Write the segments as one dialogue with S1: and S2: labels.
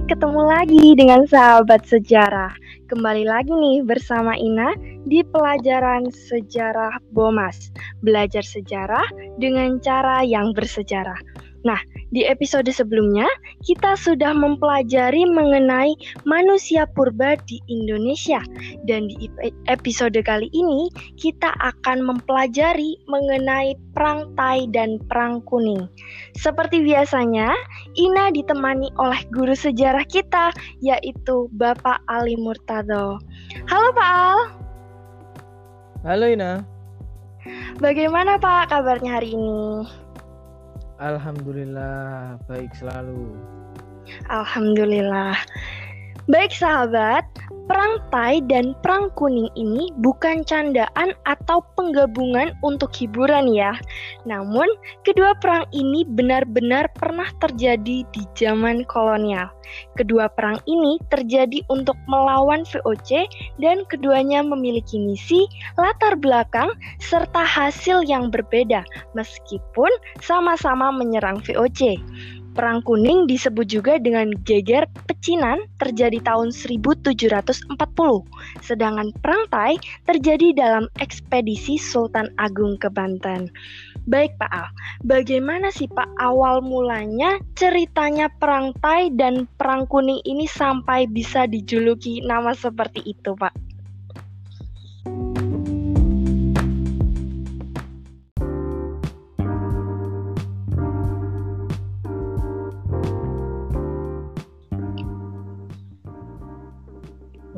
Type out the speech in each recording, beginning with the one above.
S1: ketemu lagi dengan sahabat sejarah. Kembali lagi nih bersama Ina di pelajaran sejarah Bomas. Belajar sejarah dengan cara yang bersejarah. Nah, di episode sebelumnya kita sudah mempelajari mengenai manusia purba di Indonesia dan di episode kali ini kita akan mempelajari mengenai perang Tai dan perang Kuning. Seperti biasanya, Ina ditemani oleh guru sejarah kita yaitu Bapak Ali Murtado. Halo Pak Al.
S2: Halo Ina.
S1: Bagaimana Pak kabarnya hari ini?
S2: Alhamdulillah baik selalu.
S1: Alhamdulillah. Baik sahabat, perang Tai dan perang kuning ini bukan candaan atau penggabungan untuk hiburan ya. Namun, kedua perang ini benar-benar pernah terjadi di zaman kolonial. Kedua perang ini terjadi untuk melawan VOC dan keduanya memiliki misi, latar belakang, serta hasil yang berbeda meskipun sama-sama menyerang VOC. Perang Kuning disebut juga dengan geger pecinan terjadi tahun 1740, sedangkan Perang Tai terjadi dalam ekspedisi Sultan Agung ke Banten. Baik Pak Al, bagaimana sih Pak awal mulanya ceritanya Perang Tai dan Perang Kuning ini sampai bisa dijuluki nama seperti itu Pak?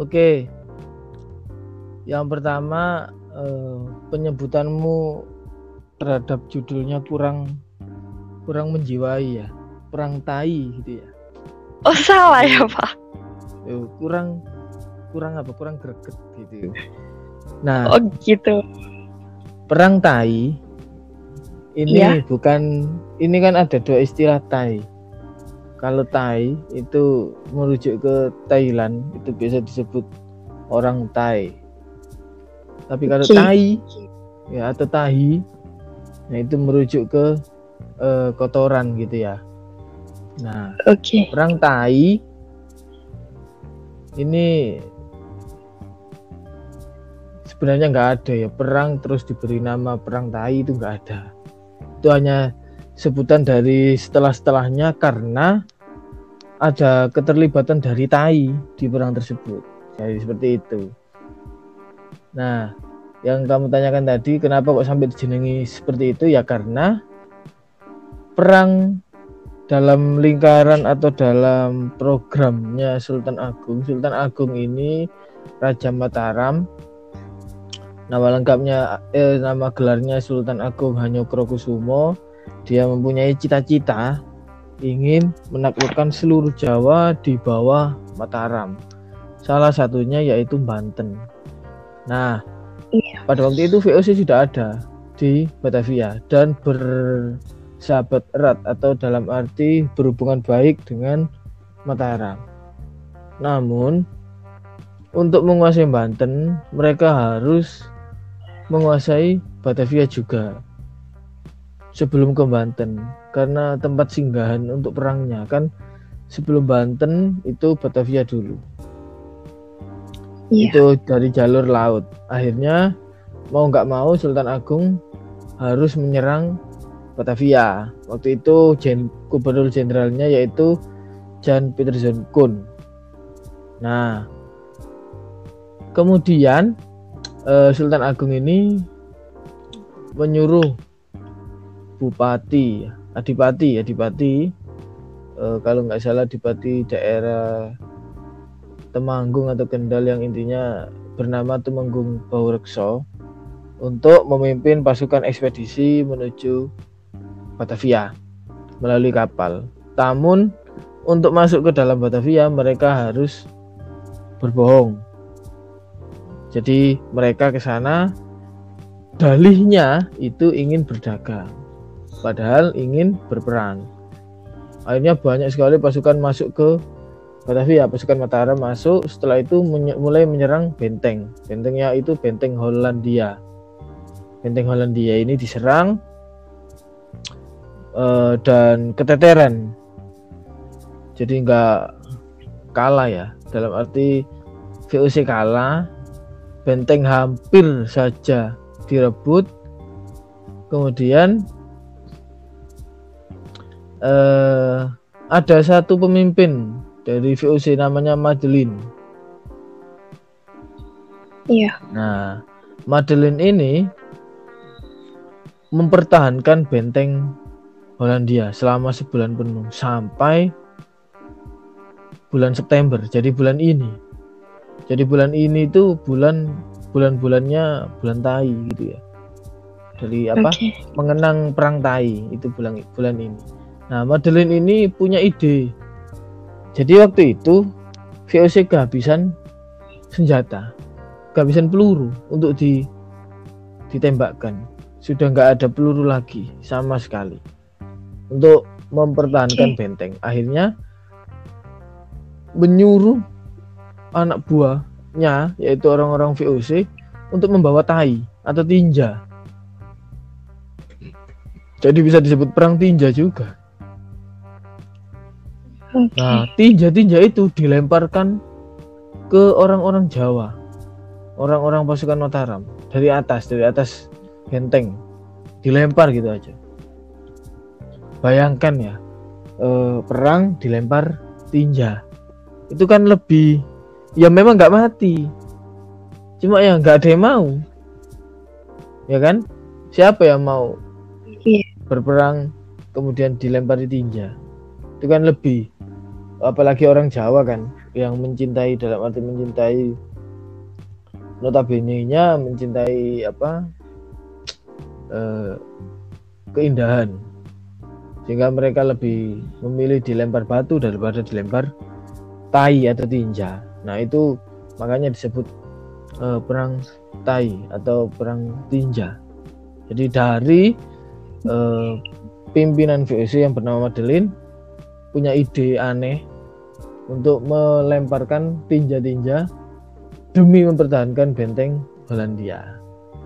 S2: Oke. Yang pertama eh, penyebutanmu terhadap judulnya kurang kurang menjiwai ya. Perang tai gitu ya.
S1: Oh, salah ya, Pak.
S2: Eh, kurang kurang apa? Kurang greget gitu. Nah,
S1: oh gitu.
S2: Perang tai ini ya. bukan ini kan ada dua istilah tai kalau Thai itu merujuk ke Thailand itu biasa disebut orang Thai tapi kalau okay. Thai ya atau Tahi nah itu merujuk ke uh, kotoran gitu ya nah okay. perang Thai ini sebenarnya nggak ada ya perang terus diberi nama perang Thai itu nggak ada itu hanya sebutan dari setelah-setelahnya karena ada keterlibatan dari Tai di perang tersebut. Jadi seperti itu. Nah, yang kamu tanyakan tadi, kenapa kok sampai dijenengi seperti itu? Ya karena perang dalam lingkaran atau dalam programnya Sultan Agung. Sultan Agung ini Raja Mataram. Nama lengkapnya, eh, nama gelarnya Sultan Agung Hanyokrokusumo. Dia mempunyai cita-cita ingin menaklukkan seluruh Jawa di bawah Mataram. Salah satunya yaitu Banten. Nah, iya. pada waktu itu VOC sudah ada di Batavia dan bersahabat erat atau dalam arti berhubungan baik dengan Mataram. Namun, untuk menguasai Banten, mereka harus menguasai Batavia juga sebelum ke Banten karena tempat singgahan untuk perangnya kan? Sebelum Banten itu Batavia dulu. Yeah. itu dari jalur laut. Akhirnya mau nggak mau Sultan Agung harus menyerang Batavia. Waktu itu Jen, gubernur jenderalnya yaitu Jan Peterson Kun. Nah kemudian uh, Sultan Agung ini menyuruh bupati adipati adipati e, kalau nggak salah adipati daerah Temanggung atau Kendal yang intinya bernama Temanggung Baurekso untuk memimpin pasukan ekspedisi menuju Batavia melalui kapal. Namun untuk masuk ke dalam Batavia mereka harus berbohong. Jadi mereka ke sana dalihnya itu ingin berdagang padahal ingin berperang. Akhirnya banyak sekali pasukan masuk ke Batavia, pasukan Mataram masuk, setelah itu mulai menyerang benteng. Bentengnya itu benteng Hollandia. Benteng Hollandia ini diserang uh, dan keteteran. Jadi nggak kalah ya dalam arti VOC kalah benteng hampir saja direbut kemudian eh, ada satu pemimpin dari VOC namanya Madeline.
S1: Iya.
S2: Nah Madeline ini mempertahankan benteng Hollandia selama sebulan penuh sampai bulan September jadi bulan ini. Jadi bulan ini itu bulan bulan-bulannya bulan tai gitu ya. Dari apa?
S1: Oke.
S2: mengenang perang tai itu bulan bulan ini nah Madeline ini punya ide. Jadi waktu itu VOC kehabisan senjata kehabisan peluru untuk di ditembakkan. Sudah nggak ada peluru lagi sama sekali. Untuk mempertahankan
S1: Oke.
S2: benteng. Akhirnya menyuruh anak buahnya yaitu orang-orang VOC untuk membawa tai atau tinja. Jadi bisa disebut perang tinja juga Nah, tinja-tinja itu dilemparkan ke orang-orang Jawa. Orang-orang pasukan Mataram dari atas, dari atas benteng. Dilempar gitu aja. Bayangkan ya, eh, perang dilempar tinja. Itu kan lebih ya memang nggak mati. Cuma ya nggak ada yang mau. Ya kan? Siapa yang mau
S1: Iya.
S2: berperang kemudian dilempari tinja? Itu kan lebih apalagi orang Jawa kan yang mencintai dalam arti mencintai notabene-nya mencintai apa eh, keindahan. Sehingga mereka lebih memilih dilempar batu daripada dilempar tai atau tinja. Nah itu makanya disebut eh, perang tai atau perang tinja. Jadi dari eh, pimpinan VOC yang bernama Madeline punya ide aneh untuk melemparkan tinja-tinja demi mempertahankan benteng Hollandia.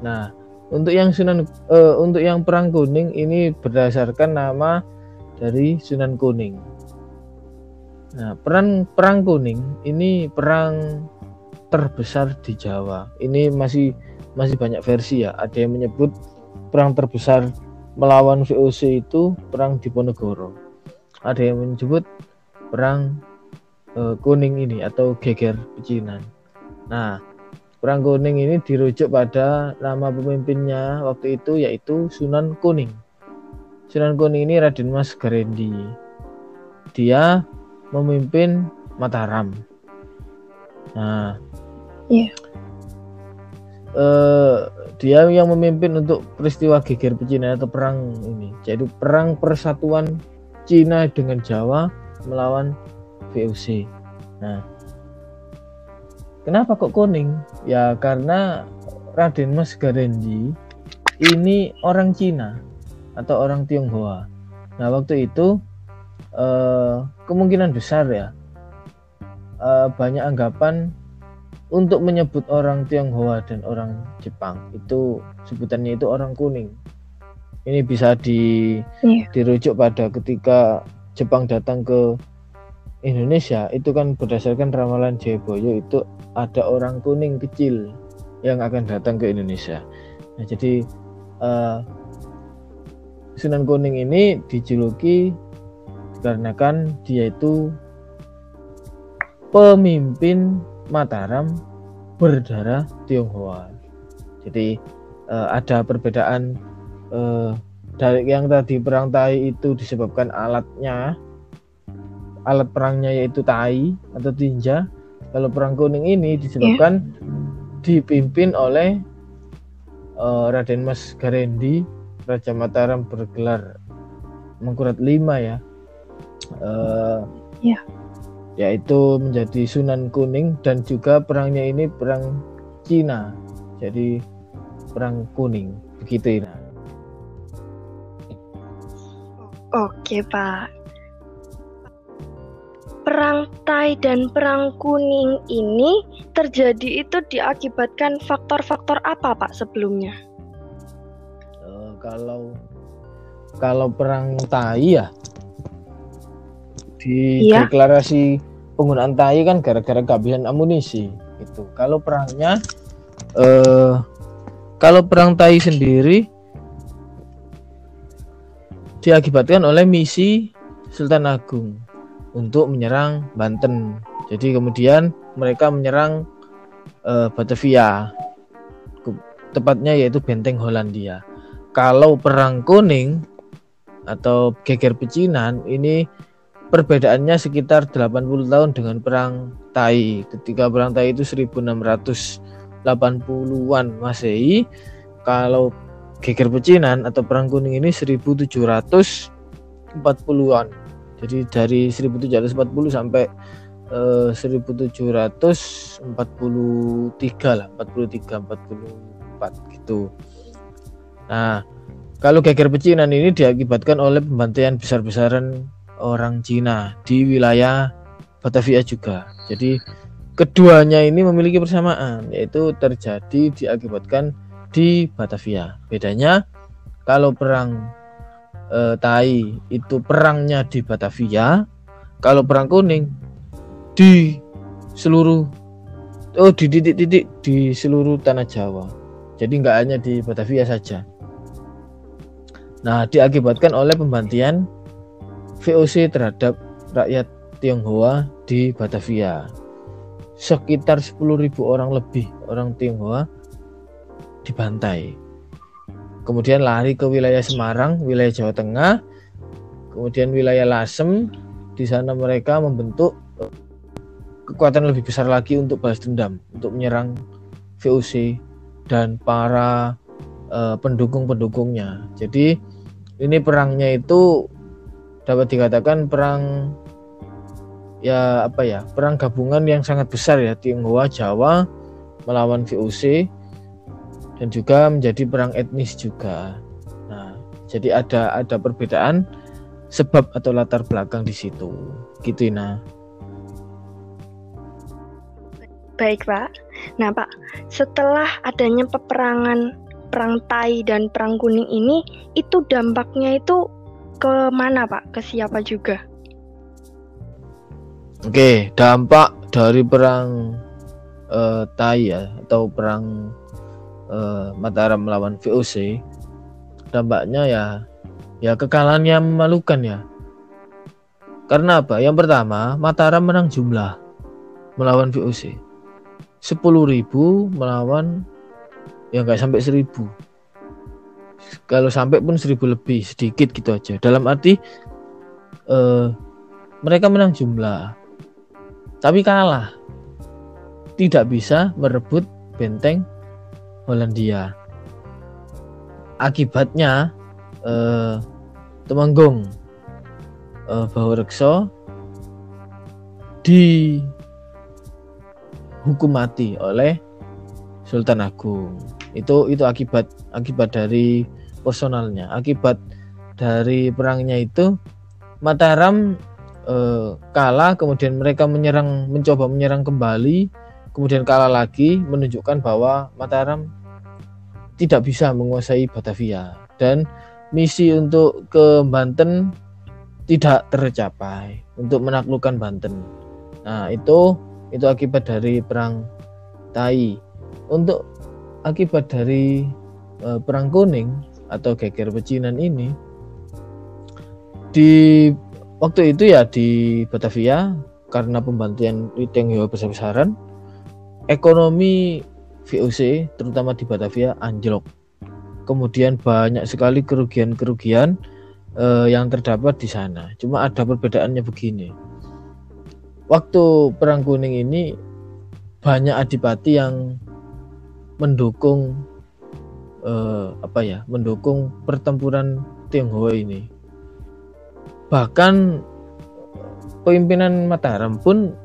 S2: Nah, untuk yang Sunan eh, untuk yang perang kuning ini berdasarkan nama dari Sunan Kuning. Nah, perang perang kuning ini perang terbesar di Jawa. Ini masih masih banyak versi ya. Ada yang menyebut perang terbesar melawan VOC itu perang Diponegoro. Ada yang menyebut perang eh, kuning ini atau geger pecinan. Nah, perang kuning ini dirujuk pada nama pemimpinnya waktu itu yaitu Sunan Kuning. Sunan Kuning ini Raden Mas Garendi. Dia memimpin Mataram. Nah,
S1: Iya.
S2: eh, dia yang memimpin untuk peristiwa geger pecinan atau perang ini. Jadi perang persatuan Cina dengan Jawa melawan VOC. Nah, kenapa kok kuning? Ya karena Raden Mas Garendi ini orang Cina atau orang Tionghoa. Nah waktu itu eh, kemungkinan besar ya eh, banyak anggapan untuk menyebut orang Tionghoa dan orang Jepang itu sebutannya itu orang kuning. Ini bisa di
S1: Iya.
S2: dirujuk pada ketika Jepang datang ke Indonesia itu kan berdasarkan ramalan Jayabaya itu ada orang kuning kecil yang akan datang ke Indonesia. Nah, jadi eh, Sunan Kuning ini dijuluki dikarenakan dia itu pemimpin Mataram berdarah Tionghoa. Jadi eh, ada perbedaan eh, dari yang tadi perang Tai itu disebabkan alatnya alat perangnya yaitu tai atau tinja. Kalau perang kuning ini disebabkan dipimpin oleh eh, Raden Mas Garendi, Raja Mataram bergelar Mangkurat lima ya. Eh,
S1: Iya.
S2: Yaitu menjadi Sunan Kuning dan juga perangnya ini perang Cina. Jadi perang kuning begitu Ina.
S1: Oke, Pak. Perang Tai dan Perang Kuning ini terjadi itu diakibatkan faktor-faktor apa, Pak, sebelumnya?
S2: Eh, kalau kalau perang Tai ya di
S1: Iya.
S2: deklarasi penggunaan tai kan gara-gara kehabisan amunisi itu kalau perangnya eh kalau perang tai sendiri diakibatkan oleh misi Sultan Agung untuk menyerang Banten jadi kemudian mereka menyerang eh, Batavia tepatnya yaitu benteng Hollandia kalau perang kuning atau geger pecinan ini perbedaannya sekitar 80 tahun dengan perang Tai. Ketika perang Tai itu 1680-an Masehi, kalau geger pecinan atau perang kuning ini 1740-an. Jadi dari 1740 sampai eh, 1743 lah, 43 44 gitu. Nah, kalau geger pecinan ini diakibatkan oleh pembantaian besar-besaran orang Cina di wilayah Batavia juga. Jadi keduanya ini memiliki persamaan yaitu terjadi diakibatkan di Batavia. Bedanya kalau perang eh, Tai itu perangnya di Batavia, kalau perang kuning di seluruh oh di titik-titik di seluruh tanah Jawa. Jadi nggak hanya di Batavia saja. Nah, diakibatkan oleh pembantian VOC terhadap rakyat Tionghoa di Batavia. Sekitar 10.000 orang lebih orang Tionghoa dibantai. Kemudian lari ke wilayah Semarang, wilayah Jawa Tengah, kemudian wilayah Lasem. Di sana mereka membentuk eh, kekuatan lebih besar lagi untuk balas dendam, untuk menyerang VOC dan para uh, pendukung-pendukungnya. Jadi ini perangnya itu dapat dikatakan perang ya apa ya perang gabungan yang sangat besar ya Tionghoa Jawa melawan VOC dan juga menjadi perang etnis juga. Nah, jadi ada ada perbedaan sebab atau latar belakang di situ. Gitu nah.
S1: Baik, Pak. Nah, Pak, setelah adanya peperangan perang Tai dan perang Kuning ini, itu dampaknya itu ke mana Pak? Ke siapa juga?
S2: Oke, dampak dari perang uh, Tai ya atau perang uh, Mataram melawan VOC dampaknya ya ya kekalahan yang memalukan ya. Karena apa? Yang pertama, Mataram menang jumlah melawan VOC. 10.000 melawan ya nggak sampai 1000 kalau sampai pun seribu lebih sedikit gitu aja dalam arti uh, mereka menang jumlah tapi kalah tidak bisa merebut benteng Hollandia. Akibatnya uh, Temanggung uh, Rekso di hukum mati oleh Sultan Agung. Itu itu akibat akibat dari personalnya. Akibat dari perangnya itu Mataram eh, kalah kemudian mereka menyerang mencoba menyerang kembali kemudian kalah lagi menunjukkan bahwa Mataram tidak bisa menguasai Batavia dan misi untuk ke Banten tidak tercapai untuk menaklukkan Banten. Nah, itu itu akibat dari perang Tai. Untuk akibat dari uh, perang kuning atau geger pecinan ini di waktu itu ya di Batavia karena pembantian Tionghoa besar-besaran ekonomi VOC terutama di Batavia anjlok. Kemudian banyak sekali kerugian-kerugian uh, yang terdapat di sana. Cuma ada perbedaannya begini. Waktu perang kuning ini banyak adipati yang mendukung uh, apa ya mendukung pertempuran Tionghoa ini. Bahkan pimpinan Mataram pun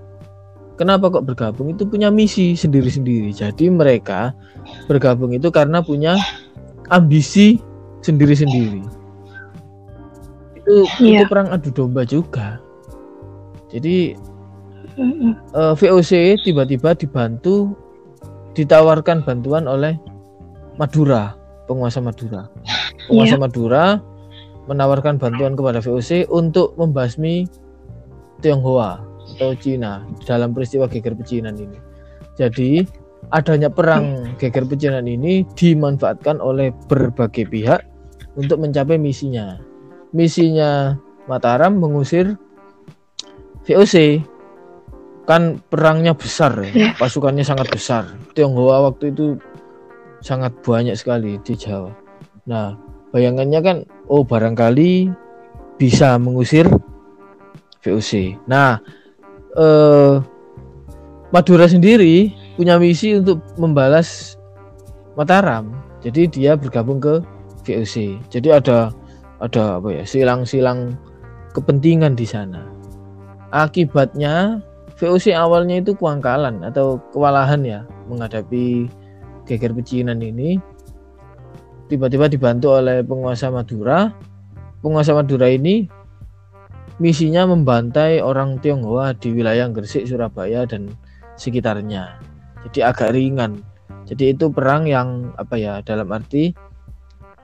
S2: kenapa kok bergabung itu punya misi sendiri-sendiri jadi mereka bergabung itu karena punya ambisi sendiri-sendiri itu yeah. itu perang adu domba juga jadi uh, eh, VOC tiba-tiba dibantu ditawarkan bantuan oleh Madura, penguasa Madura. Penguasa yeah. Madura menawarkan bantuan kepada VOC untuk membasmi Tionghoa atau Cina dalam peristiwa geger pecinan ini. Jadi adanya perang geger pecinan ini dimanfaatkan oleh berbagai pihak untuk mencapai misinya. Misinya Mataram mengusir VOC kan perangnya besar ya, pasukannya sangat besar. Tionghoa waktu itu sangat banyak sekali di Jawa. Nah, bayangannya kan oh barangkali bisa mengusir VOC. Nah, eh, Madura sendiri punya misi untuk membalas Mataram. Jadi dia bergabung ke VOC. Jadi ada ada apa ya silang-silang kepentingan di sana. Akibatnya VOC awalnya itu kuangkalan atau kewalahan ya menghadapi geger pecinan ini. Tiba-tiba dibantu oleh penguasa Madura. Penguasa Madura ini misinya membantai orang Tionghoa di wilayah Gresik, Surabaya dan sekitarnya. Jadi agak ringan. Jadi itu perang yang apa ya dalam arti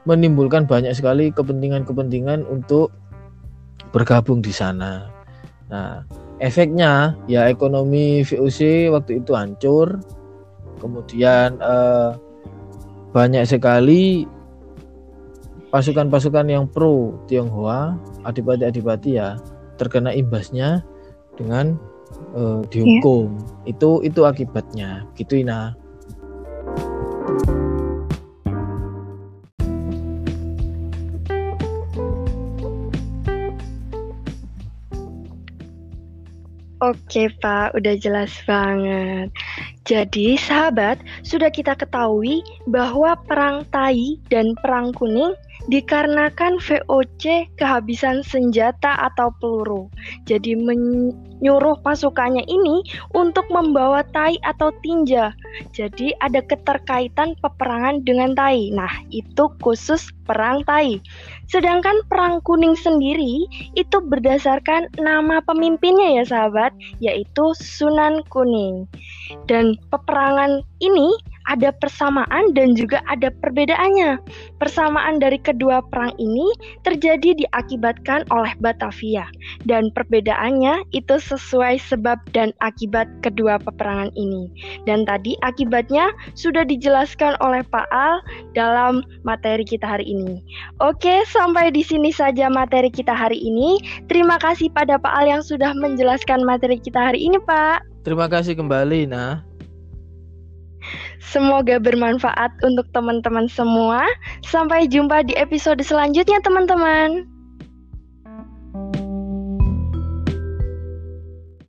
S2: menimbulkan banyak sekali kepentingan-kepentingan untuk bergabung di sana. Nah, efeknya ya ekonomi VOC waktu itu hancur. Kemudian eh, banyak sekali pasukan-pasukan yang pro Tionghoa, adipati-adipati ya terkena imbasnya dengan uh, dihukum. Yeah. Itu itu akibatnya. Gitu Ina.
S1: Oke Pak, udah jelas banget. Jadi sahabat, sudah kita ketahui bahwa perang Tai dan perang kuning dikarenakan VOC kehabisan senjata atau peluru. Jadi menyuruh pasukannya ini untuk membawa tai atau tinja. Jadi ada keterkaitan peperangan dengan tai. Nah, itu khusus perang tai. Sedangkan perang kuning sendiri itu berdasarkan nama pemimpinnya ya sahabat, yaitu Sunan Kuning. Dan peperangan ini ada persamaan dan juga ada perbedaannya. Persamaan dari kedua perang ini terjadi diakibatkan oleh Batavia dan perbedaannya itu sesuai sebab dan akibat kedua peperangan ini. Dan tadi akibatnya sudah dijelaskan oleh Pak Al dalam materi kita hari ini. Oke, sampai di sini saja materi kita hari ini. Terima kasih pada Pak Al yang sudah menjelaskan materi kita hari ini, Pak.
S2: Terima kasih kembali, Nah.
S1: Semoga bermanfaat untuk teman-teman semua. Sampai jumpa di episode selanjutnya, teman-teman.